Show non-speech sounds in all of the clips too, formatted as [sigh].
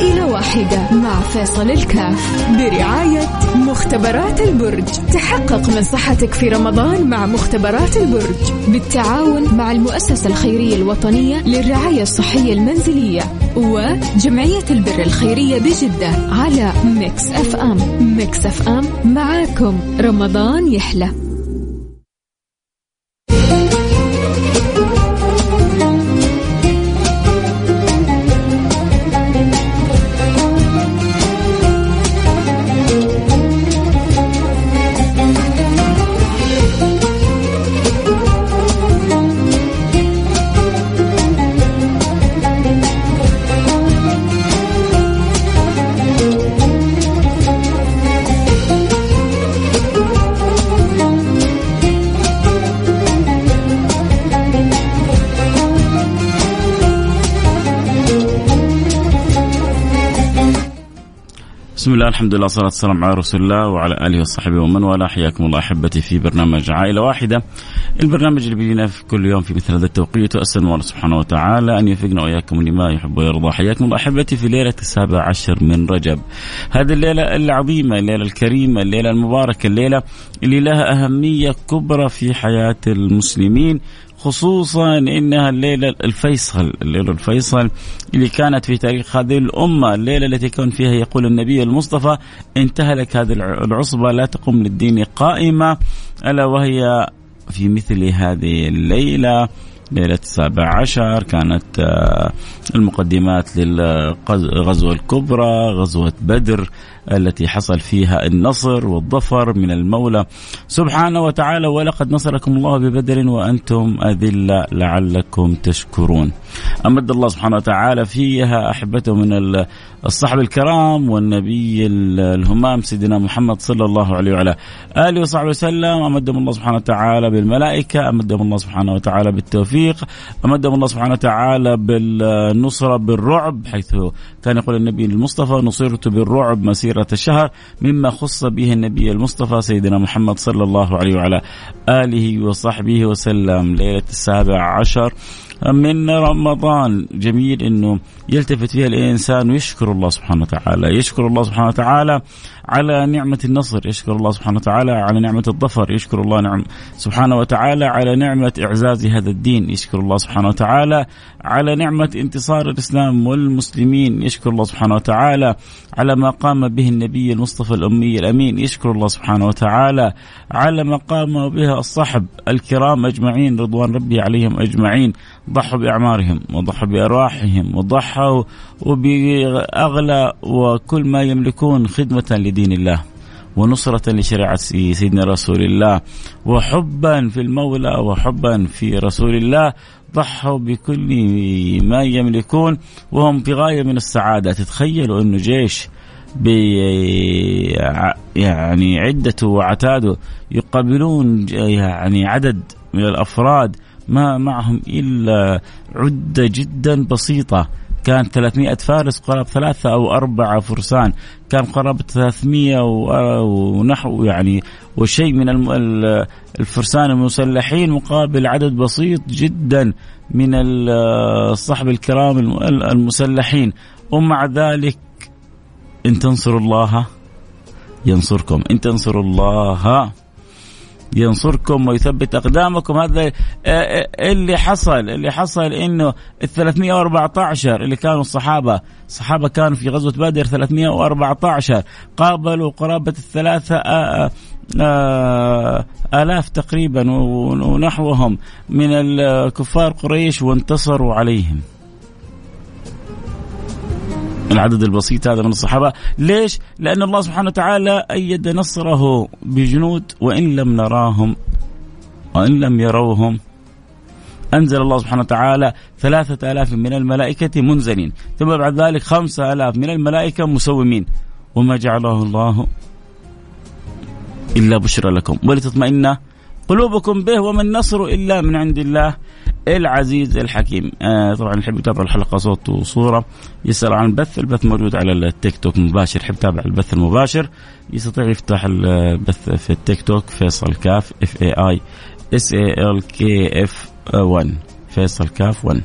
عائلة واحدة مع فيصل الكاف. برعاية مختبرات البرج. تحقق من صحتك في رمضان مع مختبرات البرج. بالتعاون مع المؤسسة الخيرية الوطنية للرعاية الصحية المنزلية. وجمعية البر الخيرية بجدة على ميكس أف أم. ميكس أف أم معاكم. رمضان يحلى. بسم الله الحمد لله والصلاة والسلام على رسول الله وعلى آله وصحبه ومن والاه. حياكم الله أحبتي في برنامج عائلة واحدة. البرنامج اللي بيجينا في كل يوم في مثل هذا التوقيت وأسأل الله سبحانه وتعالى أن يوفقنا وإياكم لما يحب ويرضى. حياكم الله أحبتي في ليلة السابع عشر من رجب. هذه الليلة العظيمة الليلة الكريمة الليلة المباركة الليلة اللي لها أهمية كبرى في حياة المسلمين. خصوصا إنها الليلة الفيصل، الليلة الفيصل اللي كانت في تاريخ هذه الأمة، الليلة التي كان فيها يقول النبي المصطفى انتهى لك هذه العصبة لا تقوم للدين قائمة ألا وهي في مثل هذه الليلة. ليلة السابع عشر كانت آه، المقدمات للغزوة الكبرى غزوة بدر التي حصل فيها النصر والظفر من المولى. سبحانه وتعالى ولقد نصركم الله ببدر وأنتم أذلة لعلكم تشكرون. أمد الله سبحانه وتعالى فيها أحبته من الصحب الكرام والنبي الهمام سيدنا محمد صلى الله عليه وعلى آله وصحبه وسلم. أمدهم الله سبحانه وتعالى بالملائكة. أمدهم الله سبحانه وتعالى بالتوفيق. أمدهم الله سبحانه وتعالى بالنصرة بالرعب حيث كان يقول النبي المصطفى نصرت بالرعب مسيرة الشهر مما خص به النبي المصطفى سيدنا محمد صلى الله عليه وعلى آله وصحبه وسلم. ليلة السابع عشر من رمضان. جميل إنه يلتفت فيها الإنسان ويشكر الله سبحانه وتعالى، يشكر الله سبحانه وتعالى على نعمة النصر، يشكر الله سبحانه وتعالى على نعمة الظفر، يشكر الله نعم سبحانه وتعالى على نعمة إعزاز هذا الدين، يشكر الله سبحانه وتعالى على نعمة انتصار الإسلام والمسلمين، يشكر الله سبحانه وتعالى على ما قام به النبي المصطفى الأمي الأمين، يشكر الله سبحانه وتعالى على ما قام به الصحب الكرام أجمعين رضوان ربي عليهم أجمعين، ضحوا بأعمارهم وضحوا بأرواحهم وضحوا وبأغلى وكل ما يملكون خدمة لدين الله ونصرة لشريعة سيدنا رسول الله وحبا في المولى وحبا في رسول الله ضحوا بكل ما يملكون وهم في غاية من السعادة. تتخيلوا أنه جيش يعني عدته وعتاده يقابلون يعني عدد من الأفراد ما معهم إلا عدة جدا بسيطة. كان 300 فارس قرابة ثلاثة أو أربعة فرسان. كان قرابة 300 ونحو يعني وشيء من الفرسان المسلحين مقابل عدد بسيط جدا من الصحب الكرام المسلحين. ومع ذلك إن تنصروا الله ينصركم. إن تنصروا الله. ينصركم ويثبت أقدامكم. هذا آه، آه، اللي حصل اللي حصل إنه ال 314 اللي كانوا الصحابة الصحابة كانوا في غزوة بدر 314 قابلوا قرابة الثلاثة آه، آلاف تقريبا ونحوهم من الكفار قريش وانتصروا عليهم. العدد البسيط هذا من الصحابة. ليش؟ لأن الله سبحانه وتعالى أيد نصره بجنود وإن لم نراهم وإن لم يروهم. أنزل الله سبحانه وتعالى ثلاثة آلاف من الملائكة منزلين ثم بعد ذلك خمسة آلاف من الملائكة مسومين. وما جعله الله إلا بشرى لكم. ولتطمئن قلوبكم به وما النصر إلا من عند الله العزيز الحكيم. آه طبعا اللي يحب يتابع الحلقة صوت وصورة. يسأل عن البث. البث موجود على التيك توك مباشر. يحب يتابع البث المباشر. يستطيع يفتح البث في التيك توك. فيصل كاف F A I S A L K F 1 فيصل كاف 1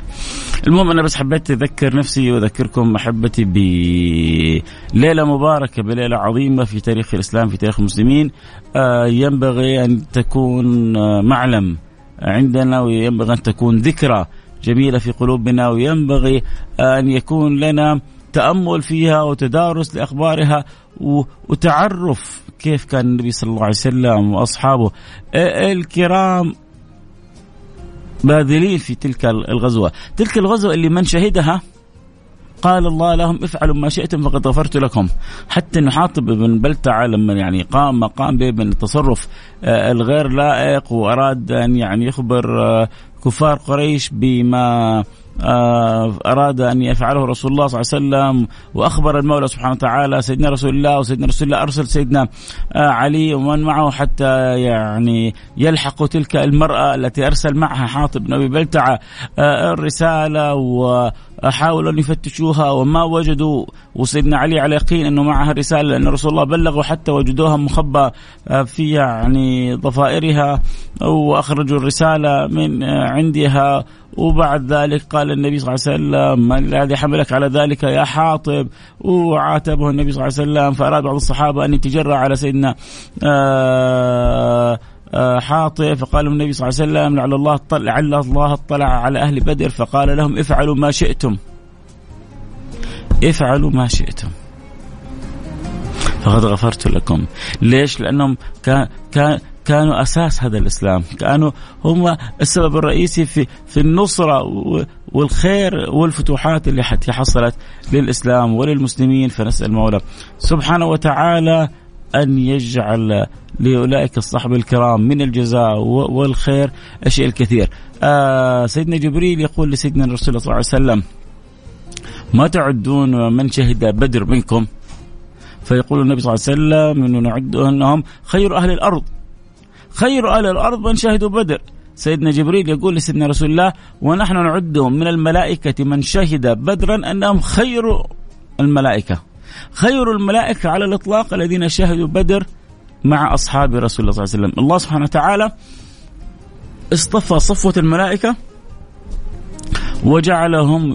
المهم أنا بس حبيت أذكر نفسي وأذكركم أحبتي بليلة مباركة بليلة عظيمة في تاريخ الإسلام في تاريخ المسلمين. آه ينبغي أن تكون آه معلم عندنا وينبغي أن تكون ذكرى جميلة في قلوبنا وينبغي أن يكون لنا تأمل فيها وتدارس لأخبارها وتعرف كيف كان النبي صلى الله عليه وسلم وأصحابه. الكرام باذلين في تلك الغزوة، تلك الغزوة اللي من شهدها قال الله لهم افعلوا ما شئتم فقد غفرت لكم. حتى انه حاطب بن بلتعه لما يعني قام مقام به من التصرف آه، الغير لائق وأراد أن يعني يخبر آه، كفار قريش بما أراد أن يفعله رسول الله صلى الله عليه وسلم وأخبر المولى سبحانه وتعالى سيدنا رسول الله وسيدنا رسول الله أرسل سيدنا آه، علي ومن معه حتى يعني يلحق تلك المرأة التي أرسل معها حاطب بن أبي بلتعة آه، الرسالة وحاولوا أن يفتشوها وما وجدوا وسيدنا علي على يقين أنه معها رسالة لأن رسول الله بلغوا حتى وجدوها مخبى في يعني ضفائرها وأخرجوا الرسالة من عندها. وبعد ذلك قال النبي صلى الله عليه وسلم من الذي حملك على ذلك يا حاطب؟ وعاتبه النبي صلى الله عليه وسلم فأراد بعض الصحابة أن يتجرى على سيدنا آه، آه، حاطب فقال النبي صلى الله عليه وسلم لعل الله اطلع لعل الله اطلع على أهل بدر فقال لهم افعلوا ما شئتم. افعلوا ما شئتم. فقد غفرت لكم. ليش؟ لأنهم كان, كان كانوا أساس هذا الإسلام، كانوا هم السبب الرئيسي في في النصرة والخير والفتوحات اللي حصلت للإسلام وللمسلمين. فنسأل المولى سبحانه وتعالى أن يجعل لأولئك الصحب الكرام من الجزاء والخير الشيء الكثير. آه سيدنا جبريل يقول لسيدنا الرسول صلى الله عليه وسلم: ما تعدون من شهد بدر منكم؟ فيقول النبي صلى الله عليه وسلم إنه نعد أنهم خير أهل الأرض خير أهل الأرض من شهدوا بدر سيدنا جبريل يقول لسيدنا رسول الله ونحن نعدهم من الملائكة من شهد بدرا أنهم خير الملائكة خير الملائكة على الإطلاق الذين شهدوا بدر مع أصحاب رسول الله صلى الله عليه وسلم. الله سبحانه وتعالى اصطفى صفوة الملائكة وجعلهم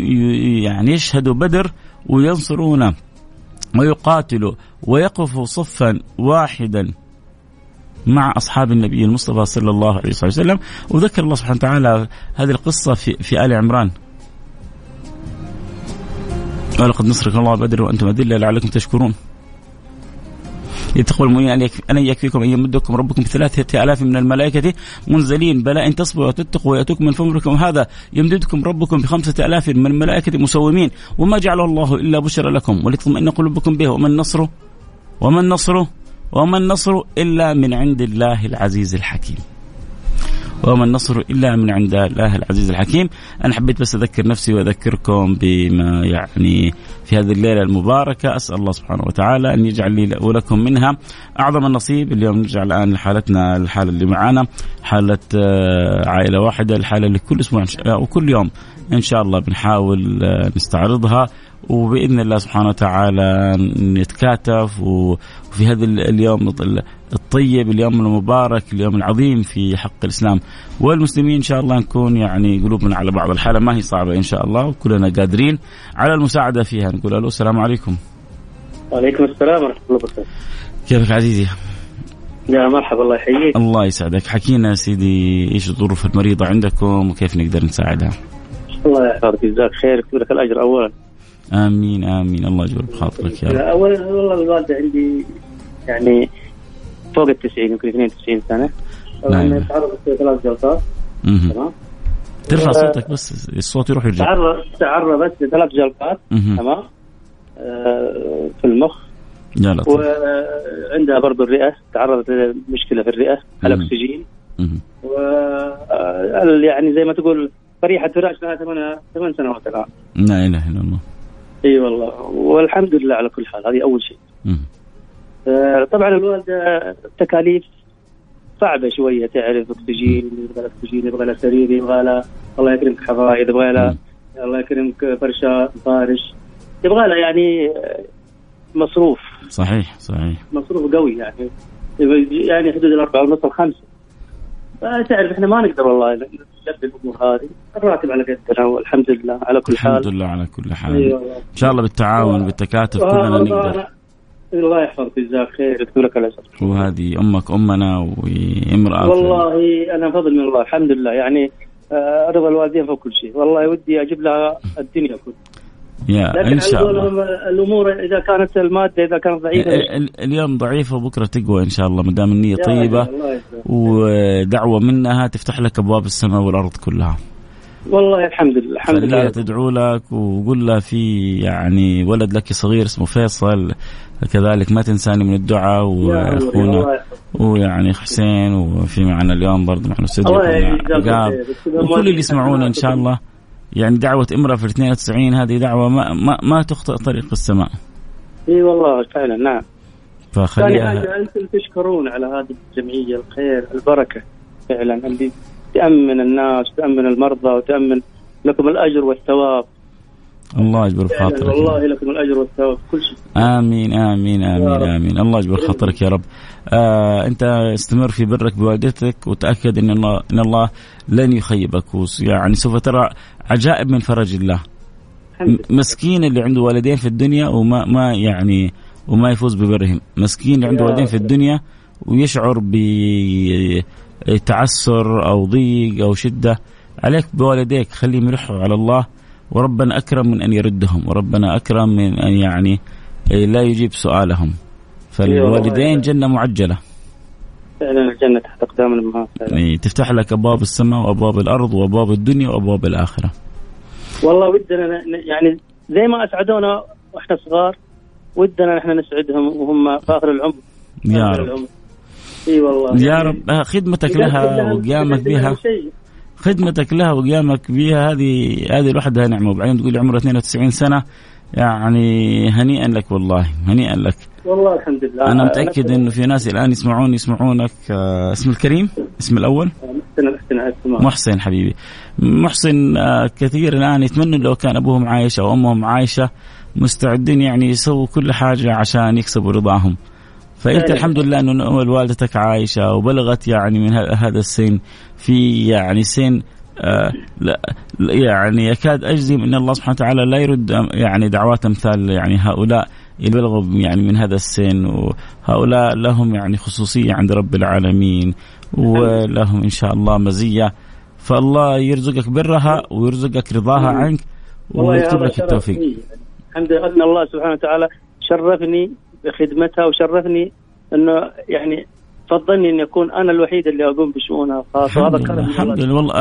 يعني يشهدوا بدر وينصرون ويقاتلوا ويقفوا صفا واحدا مع أصحاب النبي المصطفى صلى الله عليه وسلم. وذكر الله سبحانه وتعالى هذه القصة في في آل عمران. ولقد نصرك الله بدر وأنتم أذلة لعلكم تشكرون. يتقوى المؤمنين أن يكفيكم أن يمدكم ربكم بثلاثة آلاف من الملائكة منزلين. بلى إن تصبروا وتتقوا ويأتوكم من فمركم هذا يمددكم ربكم بخمسة آلاف من الملائكة مسومين. وما جعله الله إلا بشرى لكم. ولتطمئن قلوبكم به. وما النصر وما النصر وما النصر إلا من عند الله العزيز الحكيم. وما النصر إلا من عند الله العزيز الحكيم، أنا حبيت بس أذكر نفسي وأذكركم بما يعني في هذه الليلة المباركة، أسأل الله سبحانه وتعالى أن يجعل لي ولكم منها. أعظم النصيب، اليوم نرجع الآن لحالتنا الحالة اللي معانا، حالة آه، عائلة واحدة، الحالة اللي كل أسبوع وكل يوم إن شاء الله بنحاول آه، نستعرضها. وبإذن الله سبحانه وتعالى نتكاتف. وفي هذا اليوم الطيب اليوم المبارك اليوم العظيم في حق الإسلام. والمسلمين إن شاء الله نكون يعني قلوبنا على بعض الحالة. ما هي صعبة إن شاء الله وكلنا قادرين على المساعدة فيها. نقول ألو السلام عليكم. وعليكم السلام ورحمة الله وبركاته. كيفك عزيزي؟ يا مرحبا الله يحييك. الله يسعدك. حكينا سيدي إيش الظروف المريضة عندكم وكيف نقدر نساعدها؟ الله يحفظك جزاك خير. يكتب لك الأجر اولا. آمين آمين. الله يجبر بخاطرك يا رب. اولا والله الوالدة عندي يعني فوق ال 90 يمكن 92 سنة. نعم. تعرضت ثلاث جلطات تمام؟ ترفع صوتك بس الصوت يروح يرجع. تعرض تعرضت لثلاث جلطات تمام؟ آه في المخ. يا لطيف. وعندها برضه الرئة. تعرضت لمشكلة في الرئة الأكسجين. و آه، يعني زي ما تقول فريحة فراش لها ثمان ثمان سنوات الآن. لا إله إلا الله. إي والله. والحمد لله على كل حال. هذه أول شيء. آه طبعا الوالده تكاليف صعبة شوية. تعرف اكسجين يبغى لها اكسجين يبغى لها سرير يبغى لها الله يكرمك حفايض يبغى لها الله يكرمك فرشه فارش. يبغى لها يعني مصروف. صحيح صحيح. مصروف قوي يعني. يعني حدود الأربعة ونص الخمسة. تعرف إحنا ما نقدر والله نلبي الأمور هذه. الراتب على قدنا والحمد لله على كل حال. الحمد لله على كل حال. أيوة إن شاء الله بالتعاون بالتكاتف كلنا نقدر. الله يحفظك جزاك خير يكتب لك الاجر وهذه أمك أمنا وامرأة. والله أنا فضل من الله الحمد لله. يعني آه، رضا الوالدين فوق كل شيء. والله ودي أجيب لها الدنيا كلها. يا إن شاء الله. الأمور إذا كانت المادة إذا كانت ضعيفة. اليوم ضعيفة وبكرة تقوى إن شاء الله ما دام النية طيبة. ودعوة منها تفتح لك أبواب السماء والأرض كلها. والله الحمم لله الحمد لله. تدعو لك وقول لها في يعني ولد لك صغير اسمه فيصل كذلك ما تنساني من الدعاء وأخونا. ويعني حسين وفي معنا اليوم برضه معنا استوديو وكل اللي يسمعونا إن شاء الله. يعني دعوة امرأة في 92 هذه دعوة ما ما, ما تخطئ طريق السماء. إي والله فعلا نعم. فخليها ثاني حاجة أنتم تشكرون على هذه الجمعية الخير البركة فعلا اللي تأمن الناس تأمن المرضى وتأمن لكم الأجر والثواب الله يجبر خاطرك والله لكم الأجر والثواب كل شيء. آمين آمين آمين آمين. الله يجبر خاطرك يا رب. آه أنت استمر في برك بوالدتك وتأكد إن الله إن الله لن يخيبك. يعني سوف ترى عجائب من فرج الله. مسكين اللي عنده والدين في الدنيا وما ما يعني وما يفوز ببرهم. مسكين اللي عنده والدين في الدنيا ويشعر بتعسر أو ضيق أو شدة عليك بوالديك. خليهم يلحوا على الله. وربنا أكرم من أن يردهم وربنا أكرم من أن يعني لا يجيب سؤالهم. فالوالدين جنة معجلة. فعلا الجنة تحت أقدام الأمهات تفتح لك أبواب السماء وأبواب الأرض وأبواب الدنيا وأبواب الآخرة. والله ودنا يعني زي ما أسعدونا وإحنا صغار ودنا نحن نسعدهم وهم في آخر العمر. يا رب. إي والله. يا رب خدمتك لها وقيامك بها. خدمتك لها وقيامك بها هذه هذه لوحدها نعمه وبعدين تقول عمره 92 سنة يعني هنيئا لك والله هنيئا لك. والله الحمد لله. أنا متأكد إنه في ناس الآن يسمعون يسمعونك. آه، اسم الكريم؟ اسم الأول؟ محسن حبيبي. محسن آه، كثير الآن يتمنوا لو كان أبوهم عايش أو أمهم عايشة مستعدين يعني يسووا كل حاجة عشان يكسبوا رضاهم. فأنت. الحمد لله انه والدتك عايشة وبلغت يعني من هذا السن في يعني سن آه لا يعني يكاد أجزم أن الله سبحانه وتعالى لا يرد يعني دعوات أمثال يعني هؤلاء يبلغوا يعني من هذا السن وهؤلاء لهم يعني خصوصية عند رب العالمين ولهم إن شاء الله مزية فالله يرزقك برها ويرزقك رضاها عنك ويكتب لك التوفيق. الحمد لله أن الله سبحانه وتعالى شرفني بخدمتها وشرفني إنه يعني فضلني ان يكون أنا الوحيد اللي أقوم بشؤونها. الخاصه وهذا كرم الحمد لله. والله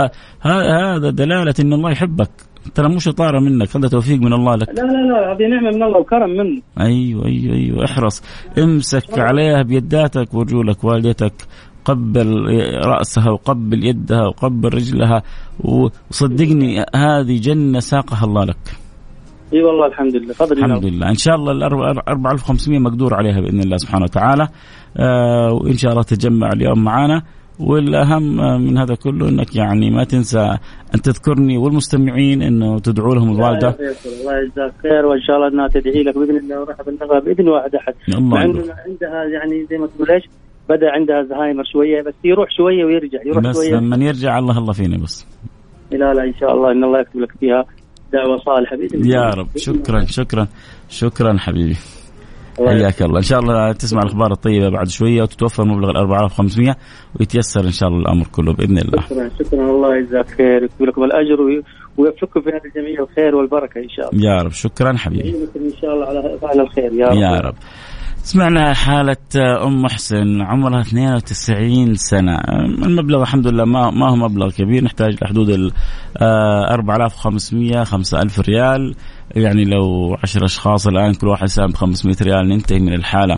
آه، هذا دلالة إن الله يحبك. ترى مو شطارة منك. هذا توفيق من الله لك. لا لا لا هذه نعمة من الله وكرم منه أيوه أيوه أيوه. احرص. امسك عليها بيداتك ورجولك والدتك. قبل رأسها وقبل يدها وقبل رجلها. وصدقني هذه جنة ساقها الله لك. إي والله الحمد لله. فضل الحمد لله. إن شاء الله ال 4500 مقدور عليها بإذن الله سبحانه وتعالى. آه وإن شاء الله تجمع اليوم معنا. والأهم من هذا كله إنك يعني ما تنسى أن تذكرني والمستمعين إنه تدعو لهم الوالدة. الله يجزاك خير وإن شاء الله إنها تدعي لك بإذن الله وراح بلغها بإذن واحد احد الله عندها عندها يعني زي ما تقول إيش بدأ عندها زهايمر شوية بس يروح شوية ويرجع يروح بس شوية. بس لما يرجع الله الله فينا بس. لا لا إن شاء الله إن الله يكتب لك فيها. دعوة صالحة بإذن الله. يا رب. شكرا شكرا شكرا حبيبي. حياك الله. إن شاء الله تسمع الأخبار الطيبة بعد شوية وتتوفر مبلغ ال 4500 ويتيسر إن شاء الله الأمر كله بإذن الله. شكرا شكرا. الله يجزاك خير ويكتب لكم الأجر ويوفقكم في هذه الجمعيه الخير والبركة إن شاء الله. يا رب. شكرا حبيبي. إن شاء الله على الخير. يا رب. يا رب. سمعنا حالة أم محسن عمرها 92 سنة. المبلغ الحمد لله ما ما هو مبلغ كبير نحتاج لحدود ال 4500 5000 ريال. يعني لو 10 أشخاص الآن كل واحد سام ب 500 ريال ننتهي من الحالة.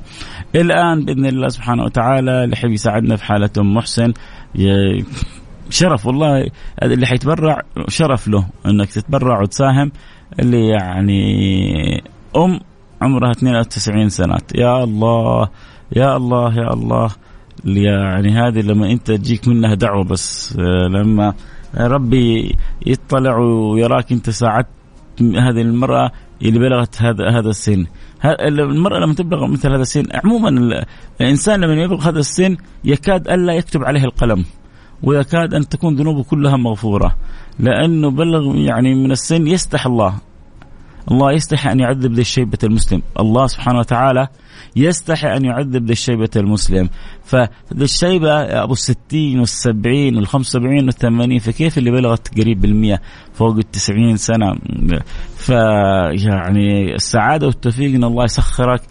الآن بإذن الله سبحانه وتعالى اللي حبي يساعدنا في حالة أم محسن. شرف والله اللي حيتبرع شرف له إنك تتبرع وتساهم اللي يعني أم عمرها 92 سنة. يا الله يا الله يا الله. يعني هذه لما انت تجيك منها دعوة بس آه، لما ربي يطلع ويراك انت ساعدت هذه المرأة اللي بلغت هذا هذا السن. المرأة لما تبلغ مثل هذا السن عموما الإنسان لما يبلغ هذا السن يكاد ألا يكتب عليه القلم ويكاد أن تكون ذنوبه كلها مغفورة. لأنه بلغ يعني من السن يستح الله. الله يستحي أن يعذب ذي الشيبة المسلم. الله سبحانه وتعالى يستحي أن يعذب ذي الشيبة المسلم. فذي الشيبة أبو الستين والسبعين والخمسة وسبعين والثمانين فكيف اللي بلغت قريب بالمية فوق التسعين سنة؟ فيعني السعادة والتوفيق أن الله يسخرك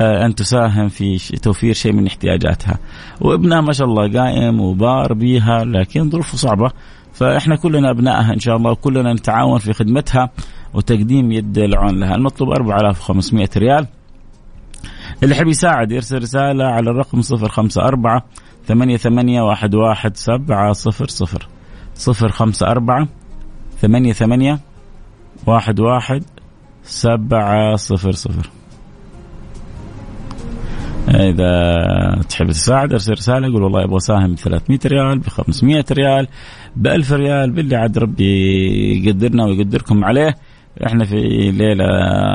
آه، أن تساهم في توفير شيء من احتياجاتها. وابنها ما شاء الله قائم وبار بيها لكن ظروفه صعبة. فإحنا كلنا أبنائها إن شاء الله وكلنا نتعاون في خدمتها. وتقديم يد العون لها. المطلوب 4500 ريال. اللي يحب يساعد يرسل رسالة على الرقم 054 ثمانية ثمانية واحد واحد سبعة صفر صفر. صفر خمسة أربعة ثمانية ثمانية واحد واحد سبعة صفر صفر. إذا تحب تساعد ارسل رسالة قول والله أبغى أساهم ب 300 ريال ب 500 ريال ب 1000 ريال باللي عاد ربي يقدرنا ويقدركم عليه. إحنا في ليلة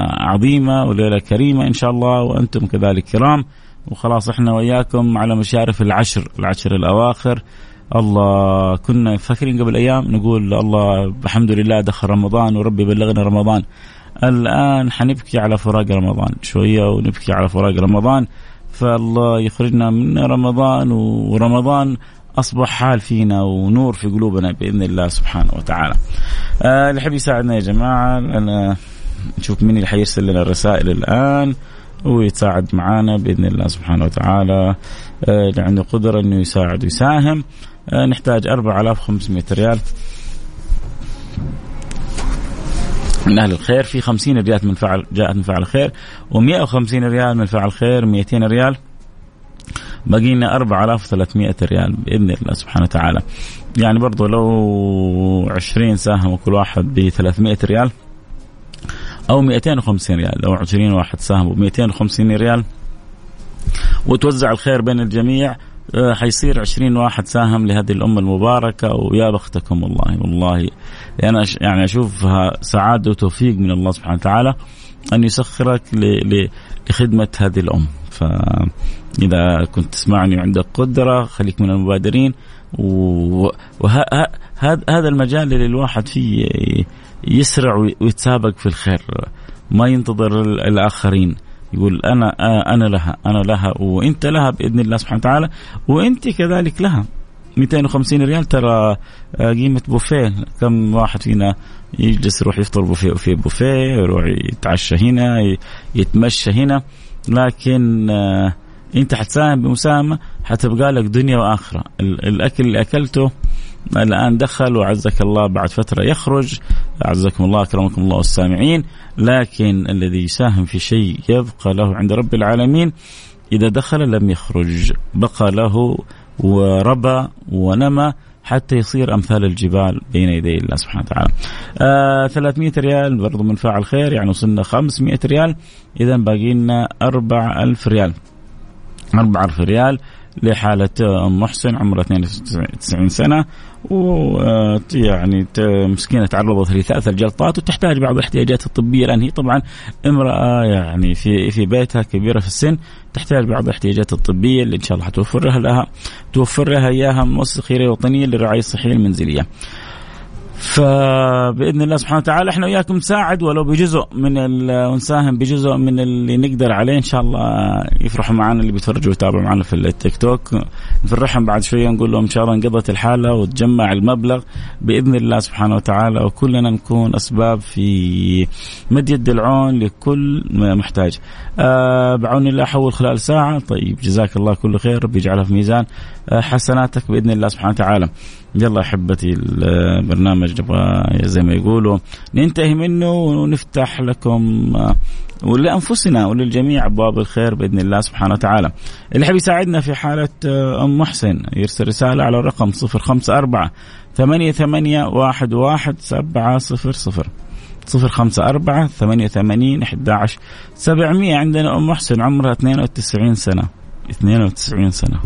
عظيمة وليلة كريمة إن شاء الله وأنتم كذلك كرام. وخلاص إحنا وياكم على مشارف العشر العشر الأواخر. الله كنا فاكرين قبل أيام نقول الله الحمد لله دخل رمضان وربي بلغنا رمضان. الآن حنبكي على فراق رمضان شوية ونبكي على فراق رمضان. فالله يخرجنا من رمضان ورمضان أصبح حال فينا ونور في قلوبنا بإذن الله سبحانه وتعالى. آه اللي يحب يساعدنا يا جماعة أنا نشوف مين اللي حيرسل لنا الرسائل الآن ويتساعد معنا بإذن الله سبحانه وتعالى. آه اللي عنده قدرة إنه يساعد ويساهم. آه نحتاج 4500 ريال. من أهل الخير في 50 ريال من فعل جاءت من فعل خير و150 ريال من فعل خير 200 ريال. باقي لنا 4300 ريال بإذن الله سبحانه وتعالى. يعني برضو لو 20 ساهموا كل واحد ب 300 ريال أو 250 ريال لو 20 واحد ساهموا ب 250 ريال وتوزع الخير بين الجميع آه، حيصير 20 واحد ساهم لهذه الأمة المباركة ويا بختكم والله والله. أنا يعني أشوفها سعادة وتوفيق من الله سبحانه وتعالى أن يسخرك لخدمة هذه الأم. فإذا كنت تسمعني وعندك قدرة خليك من المبادرين. وهذا المجال اللي الواحد فيه يسرع ويتسابق في الخير. ما ينتظر الآخرين. يقول أنا أنا لها أنا لها وإنت لها بإذن الله سبحانه وتعالى. وإنت كذلك لها. 250 ريال ترى قيمة بوفيه. كم واحد فينا يجلس يروح يفطر بوفيه وفي بوفيه يروح يتعشى هنا يتمشى هنا. لكن آه، انت حتساهم بمساهمة حتبقى لك دنيا وآخرة. الأكل اللي أكلته الآن دخل وعزك الله بعد فترة يخرج. أعزكم الله أكرمكم الله السامعين. لكن الذي يساهم في شيء يبقى له عند رب العالمين إذا دخل لم يخرج. بقى له وربى ونمى حتى يصير أمثال الجبال بين يدي الله سبحانه وتعالى. آه 300 ريال برضو من فاعل خير يعني وصلنا 500 ريال. اذا باقي لنا 4000 ريال. 4000 ريال لحالة أم محسن عمرها 92 سنة ويعني مسكينة تعرضت لثلاث الجلطات وتحتاج بعض الاحتياجات الطبية لأن هي طبعا امرأة يعني في في بيتها كبيرة في السن تحتاج بعض الاحتياجات الطبية اللي إن شاء الله حتوفر لها توفر لها إياها مؤسسة خيرية وطنية للرعاية الصحية المنزلية. فبإذن الله سبحانه وتعالى إحنا وياكم نساعد ولو بجزء من ونساهم بجزء من اللي نقدر عليه إن شاء الله يفرحوا معنا اللي بيتفرجوا ويتابعوا معنا في التيك توك نفرحهم بعد شوية نقول لهم إن شاء الله انقضت الحالة وتجمع المبلغ بإذن الله سبحانه وتعالى وكلنا نكون أسباب في مد يد العون لكل محتاج. أه بعون الله احول خلال ساعة طيب جزاك الله كل خير ربي يجعلها في ميزان أه حسناتك بإذن الله سبحانه وتعالى. يلا أحبتي البرنامج نبغى زي ما يقولوا ننتهي منه ونفتح لكم ولأنفسنا وللجميع أبواب الخير بإذن الله سبحانه وتعالى. اللي حبي يساعدنا في حالة أم محسن يرسل رسالة على الرقم 054 ثمانية ثمانية واحد واحد سبعة صفر صفر. صفر خمسة أربعة ثمانية ثمانين أحد سبعمية عندنا أم محسن عمرها اثنين وتسعين سنة. اثنين وتسعين سنة.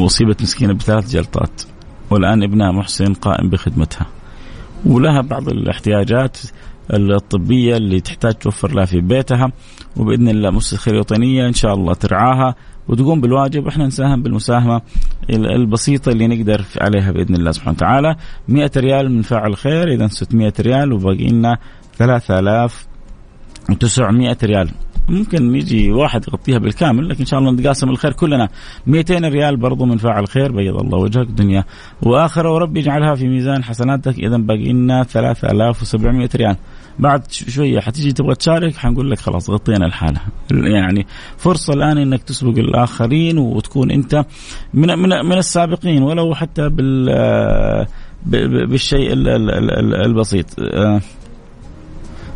وأصيبت مسكينة بثلاث جلطات. والآن ابنها محسن قائم بخدمتها. ولها بعض الاحتياجات الطبية اللي تحتاج توفر لها في بيتها. وبإذن الله مؤسسة خير وطنية إن شاء الله ترعاها. وتقوم بالواجب وإحنا نساهم بالمساهمة البسيطة اللي نقدر عليها بإذن الله سبحانه وتعالى. 100 ريال من فاعل خير إذا 600 ريال وباقي لنا 3900 ريال. ممكن يجي واحد يغطيها بالكامل لكن إن شاء الله نتقاسم الخير كلنا. 200 ريال برضو من فاعل خير بيض الله وجهك دنيا. واخره وربي يجعلها في ميزان حسناتك إذا باقي لنا 3700 ريال. بعد شوية حتيجي تبغى تشارك حنقول لك خلاص غطينا الحالة. يعني فرصة الآن إنك تسبق الآخرين وتكون أنت من من من السابقين ولو حتى بال بالشيء البسيط.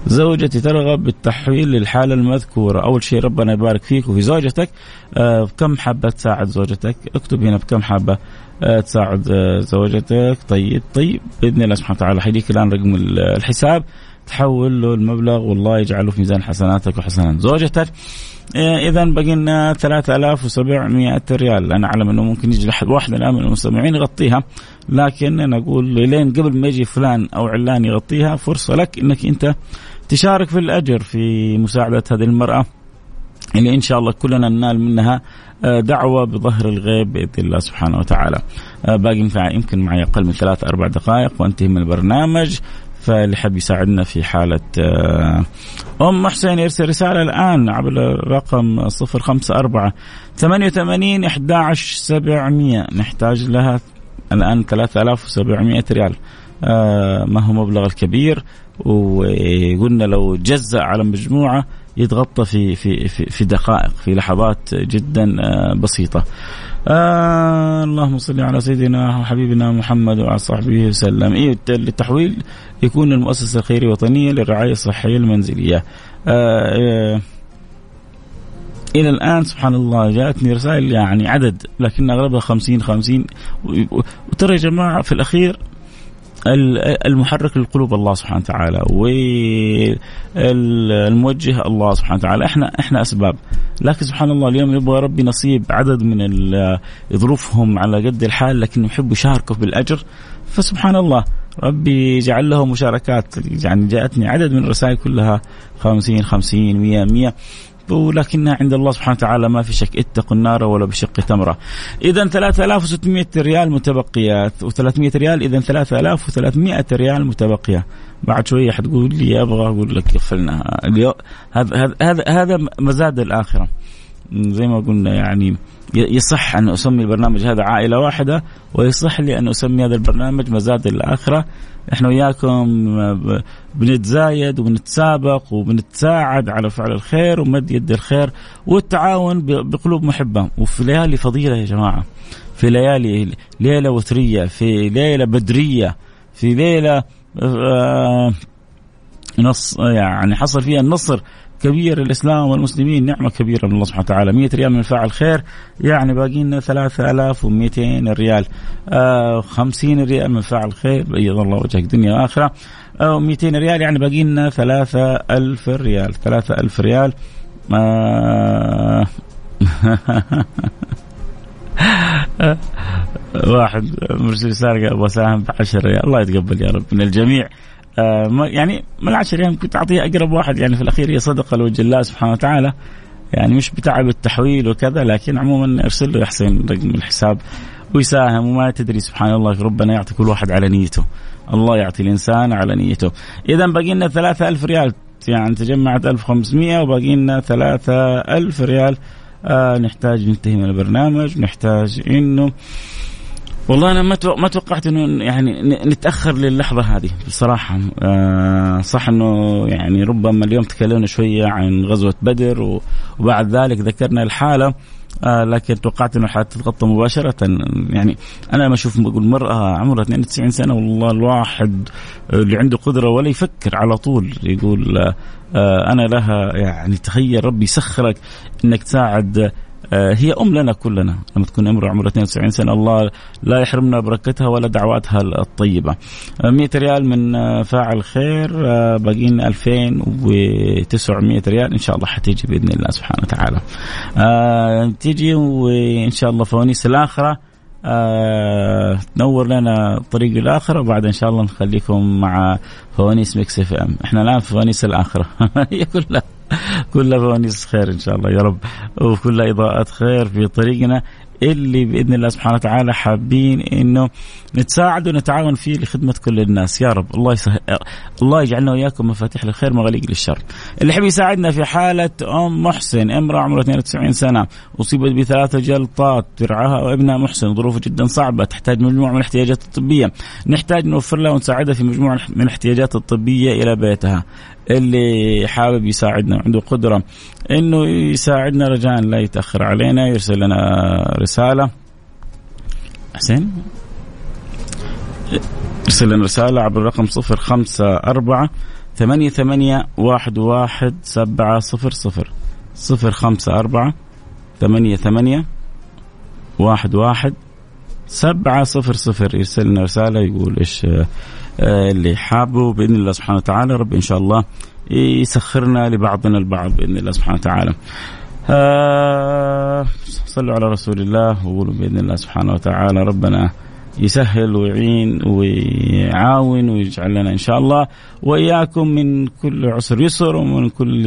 زوجتي ترغب بالتحويل للحالة المذكورة. أول شيء ربنا يبارك فيك وفي زوجتك. آه بكم حابة تساعد زوجتك؟ اكتب هنا بكم حابة آه تساعد آه زوجتك. طيب طيب بإذن الله سبحانه وتعالى. حيجيك الآن رقم الحساب. تحول له المبلغ والله يجعله في ميزان حسناتك وحسنات زوجتك إذا بقي لنا 3700 ريال أنا أعلم إنه ممكن يجي واحد الآن من المستمعين يغطيها لكن أنا أقول لين قبل ما يجي فلان أو علان يغطيها فرصة لك إنك أنت تشارك في الأجر في مساعدة هذه المرأة اللي إن شاء الله كلنا ننال منها آه، دعوة بظهر الغيب بإذن الله سبحانه وتعالى. آه، باقي يمكن معي أقل من ثلاث أربع دقائق وأنتهي من البرنامج. فاللي حب يساعدنا في حالة آه، أم حسين يرسل رسالة الآن عبر الرقم 054 88 11 700 نحتاج لها الآن 3700 ريال. آه ما هو مبلغ الكبير؟ وقلنا لو جزأ على مجموعة يتغطى في في في, في دقائق في لحظات جدا آه بسيطة. آه اللهم صل على سيدنا وحبيبنا محمد وعلى صحبه وسلم. إيه التحويل يكون المؤسسة الخيرية الوطنية للرعاية الصحية المنزلية. آه آه إلى الآن سبحان الله جاءتني رسائل يعني عدد لكن أغلبها 50 50 وترى يا جماعة في الأخير المحرك للقلوب الله سبحانه وتعالى والموجه الله سبحانه وتعالى. إحنا إحنا أسباب. لكن سبحان الله اليوم يبغى ربي نصيب عدد من ظروفهم على قد الحال لكن يحبوا يشاركوا بالأجر. فسبحان الله ربي يجعل له مشاركات. يعني جاءتني عدد من الرسائل كلها 50 50 100 100 ولكنها عند الله سبحانه وتعالى ما في شك اتقوا النار ولو بشق تمره. اذا 3600 ريال متبقيات و300 ريال اذا 3300 ريال متبقية. بعد شوية حتقول لي أبغى أقول لك قفلنا هذا هذا هذا مزاد الآخرة. زي ما قلنا يعني يصح أن أسمي البرنامج هذا عائلة واحدة ويصح لي أن أسمي هذا البرنامج مزاد الآخرة. إحنا وياكم بنتزايد وبنتسابق وبنتساعد على فعل الخير ومد يد الخير والتعاون بقلوب محبة. وفي ليالي فضيلة يا جماعة في ليالي ليلة وتريه في ليلة بدرية في ليلة آه، نص يعني حصل فيها النصر كبير الإسلام والمسلمين نعمة كبيرة من الله سبحانه وتعالى. 100 ريال من فاعل خير يعني باقي لنا 3200 ريال. آه 50 ريال من فاعل خير بيض الله وجهك دنيا وآخرة. آه 200 ريال يعني باقي لنا 3000 ريال. 3000 ريال. آه. [laughs] واحد مرسل رسالة أبغى اساهم ب 10 ريال. الله يتقبل يا رب من الجميع. آه يعني من العشر أيام كنت اعطيها أقرب واحد. يعني في الأخير هي صدقة لوجه الله سبحانه وتعالى. يعني مش بتعب التحويل وكذا لكن عموما أرسل له يحسن رقم الحساب ويساهم وما تدري سبحان الله ربنا يعطي كل واحد على نيته. الله يعطي الإنسان على نيته. اذا باقي لنا 3000 ريال. يعني تجمعت 1500 وباقي لنا 3000 ريال. آه نحتاج ننتهي من البرنامج. نحتاج إنه والله أنا ما ما توقعت إنه يعني نتأخر للحظة هذه بصراحة. آه صح إنه يعني ربما اليوم تكلمنا شوية عن غزوة بدر وبعد ذلك ذكرنا الحالة. آه لكن توقعت إنه حتتغطى مباشرة. يعني أنا لما أشوف بقول مرأة عمرها 92 سنة والله الواحد اللي عنده قدرة ولا يفكر على طول يقول آه أنا لها يعني تخيل ربي يسخرك إنك تساعد آه، هي أم لنا كلنا. لما تكون امراه عمرها 92 سنة الله لا يحرمنا بركتها ولا دعواتها الطيبة. 100 آه، ريال من آه، فاعل خير. باقيين 2900 ريال. إن شاء الله حتيجي بإذن الله سبحانه وتعالى. تيجي وإن شاء الله فوانيس الآخرة. آه تنور لنا الطريق الآخرة وبعد إن شاء الله نخليكم مع فوانيس مكس إف إم. إحنا الآن في فوانيس الآخرة. [laughs] هي كلها. [laughs] كلها فوانيس خير إن شاء الله يا رب. وكلها إضاءات خير في طريقنا. اللي بإذن الله سبحانه وتعالى حابين إنه نتساعد ونتعاون فيه لخدمة كل الناس. يا رب. الله يسهل الله يجعلنا وإياكم مفاتيح للخير مغاليق للشر. اللي يحب يساعدنا في حالة أم محسن امرأة عمرها 92 سنة أصيبت بثلاثة جلطات ترعاها وابنها محسن ظروفه جدا صعبة تحتاج مجموعة من الاحتياجات الطبية. نحتاج نوفر لها ونساعدها في مجموعة من الاحتياجات الطبية إلى بيتها. اللي حابب يساعدنا وعنده قدرة إنه يساعدنا رجاء لا يتأخر علينا يرسل لنا رسالة. حسين ارسل لنا رسالة عبر الرقم صفر خمسة أربعة ثمانية ثمانية واحد واحد سبعة صفر صفر. صفر خمسة أربعة ثمانية ثمانية واحد واحد سبعة صفر صفر. يرسل لنا رسالة يقول إيش آه، اللي حابه بإذن الله سبحانه وتعالى رب إن شاء الله يسخرنا لبعضنا البعض بإذن الله سبحانه وتعالى. آه صلوا على رسول الله وقولوا بإذن الله سبحانه وتعالى ربنا يسهل ويعين ويعاون ويجعل لنا إن شاء الله. وإياكم من كل عسر يسر ومن كل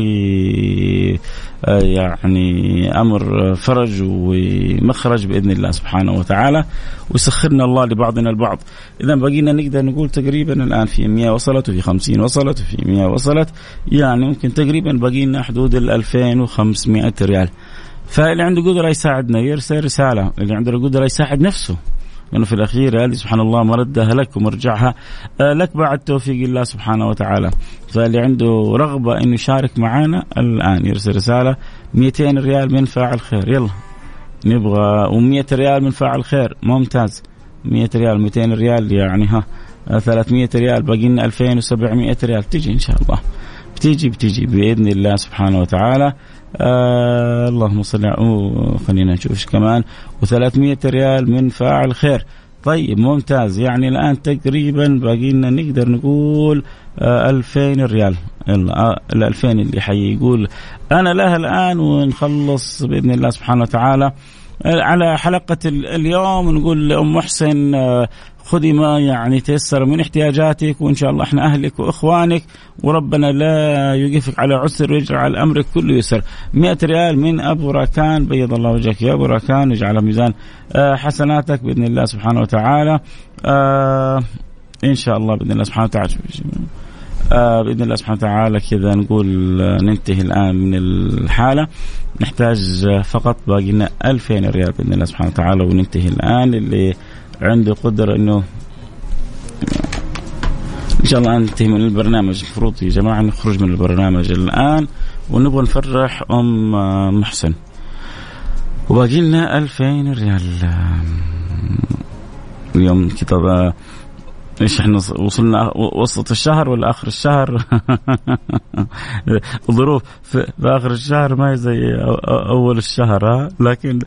آه، يعني أمر فرج ومخرج بإذن الله سبحانه وتعالى. ويسخرنا الله لبعضنا البعض. اذا بقينا نقدر نقول تقريبا الآن في 100 وصلت وفي 50 وصلت وفي 100 وصلت. يعني ممكن تقريبا بقينا حدود ال 2500 ريال. فاللي عنده قدرة يساعدنا يرسل رسالة. اللي عنده قدرة يساعد نفسه. لأنه في الأخير هذه سبحان الله مردها لك ومرجعها. آه، لك بعد توفيق الله سبحانه وتعالى. فاللي عنده رغبة أنه يشارك معنا الآن يرسل رسالة 200 ريال من فاعل خير. يلا نبغى و100 ريال من فاعل خير. ممتاز. 100 ريال 200 ريال يعني ها. 300 ريال باقي لنا 2700 ريال. تجي إن شاء الله. بتيجي بتيجي بإذن الله سبحانه وتعالى. آه اللهم صل على خلينا نشوف إيش كمان. و300 ريال من فاعل خير. طيب ممتاز. يعني الآن تقريبا باقي لنا نقدر نقول آه 2000 ريال. يلا آه ال 2000 اللي حيقول أنا لها الآن ونخلص بإذن الله سبحانه وتعالى. آه، على حلقة اليوم نقول لأم محسن آه، خذي ما يعني تيسر من احتياجاتك وإن شاء الله إحنا أهلك وإخوانك وربنا لا يوقفك على عسر ويجعل امرك كله يسر. 100 ريال من أبو راكان بيض الله وجهك يا أبو راكان يجعل ميزان آه، حسناتك بإذن الله سبحانه وتعالى. آه إن شاء الله بإذن الله سبحانه وتعالى آه بإذن الله سبحانه وتعالى كذا نقول ننتهي الآن من الحالة. نحتاج فقط باقي لنا 2000 ريال بإذن الله سبحانه وتعالى وننتهي الآن اللي عنده قدرة إنه إن شاء الله أنتهي من البرنامج. المفروض يا جماعة نخرج من البرنامج الآن ونبغى نفرح أم محسن. وباقي لنا 2000 ريال. اليوم كذا إيش إحنا وصلنا وسط الشهر ولا آخر الشهر؟ [laughs] الظروف في آخر الشهر ما هي زي أول الشهر ها؟ لكن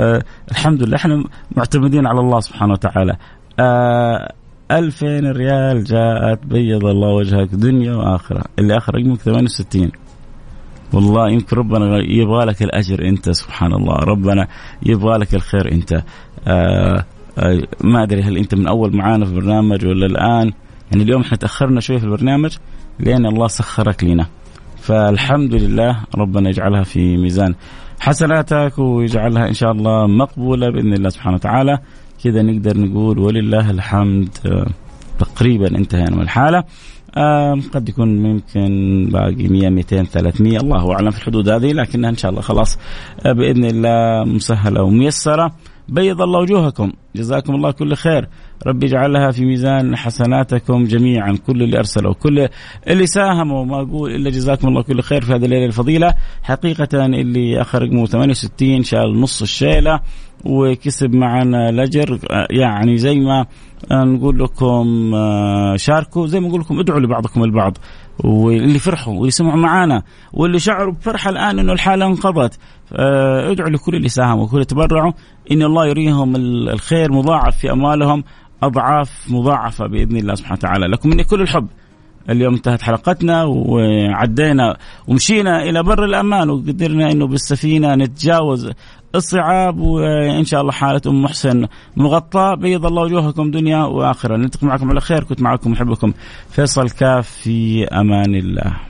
آه الحمد لله إحنا معتمدين على الله سبحانه وتعالى. آه 2000 ريال جاءت بيض الله وجهك دنيا وآخرة. اللي آخر رقمك 68 والله يمكن ربنا يبغى لك الأجر أنت سبحان الله. ربنا يبغى لك الخير أنت. آه ما أدري هل أنت من أول معانا في البرنامج ولا الآن. يعني اليوم إحنا تأخرنا شوي في البرنامج لأن الله سخرك لنا. فالحمد لله ربنا يجعلها في ميزان حسناتك ويجعلها إن شاء الله مقبولة بإذن الله سبحانه وتعالى. كذا نقدر نقول ولله الحمد آه، تقريبا انتهينا من الحالة. قد يكون ممكن باقي 100 200 300 الله أعلم في الحدود هذه لكنها إن شاء الله خلاص آه بإذن الله مسهلة وميسرة. بيض الله وجوهكم. جزاكم الله كل خير. ربي يجعلها في ميزان حسناتكم جميعا. كل اللي ارسلوا كل اللي ساهموا ما أقول إلا جزاكم الله كل خير في هذه الليلة الفضيلة. حقيقة اللي آخر رقمه 68 شال نص الشيلة. وكسب معنا الاجر يعني زي ما نقول لكم آه، شاركوا. زي ما نقول لكم ادعوا لبعضكم البعض. واللي فرحوا واللي سمعوا معانا واللي شعروا بفرحة الآن إنه الحالة انقضت. آه، ادعوا لكل اللي ساهموا وكل تبرعوا. إن الله يريهم الخير مضاعف في أموالهم أضعاف مضاعفة بإذن الله سبحانه وتعالى. لكم مني كل الحب. اليوم انتهت حلقتنا وعدينا ومشينا إلى بر الأمان وقدرنا إنه بالسفينة نتجاوز الصعاب وإن شاء الله حالة أم محسن مغطاة. بيض الله وجوهكم دنيا وآخرة. نلتقي معكم على خير. كنت معكم محبكم فيصل كاف في أمان الله.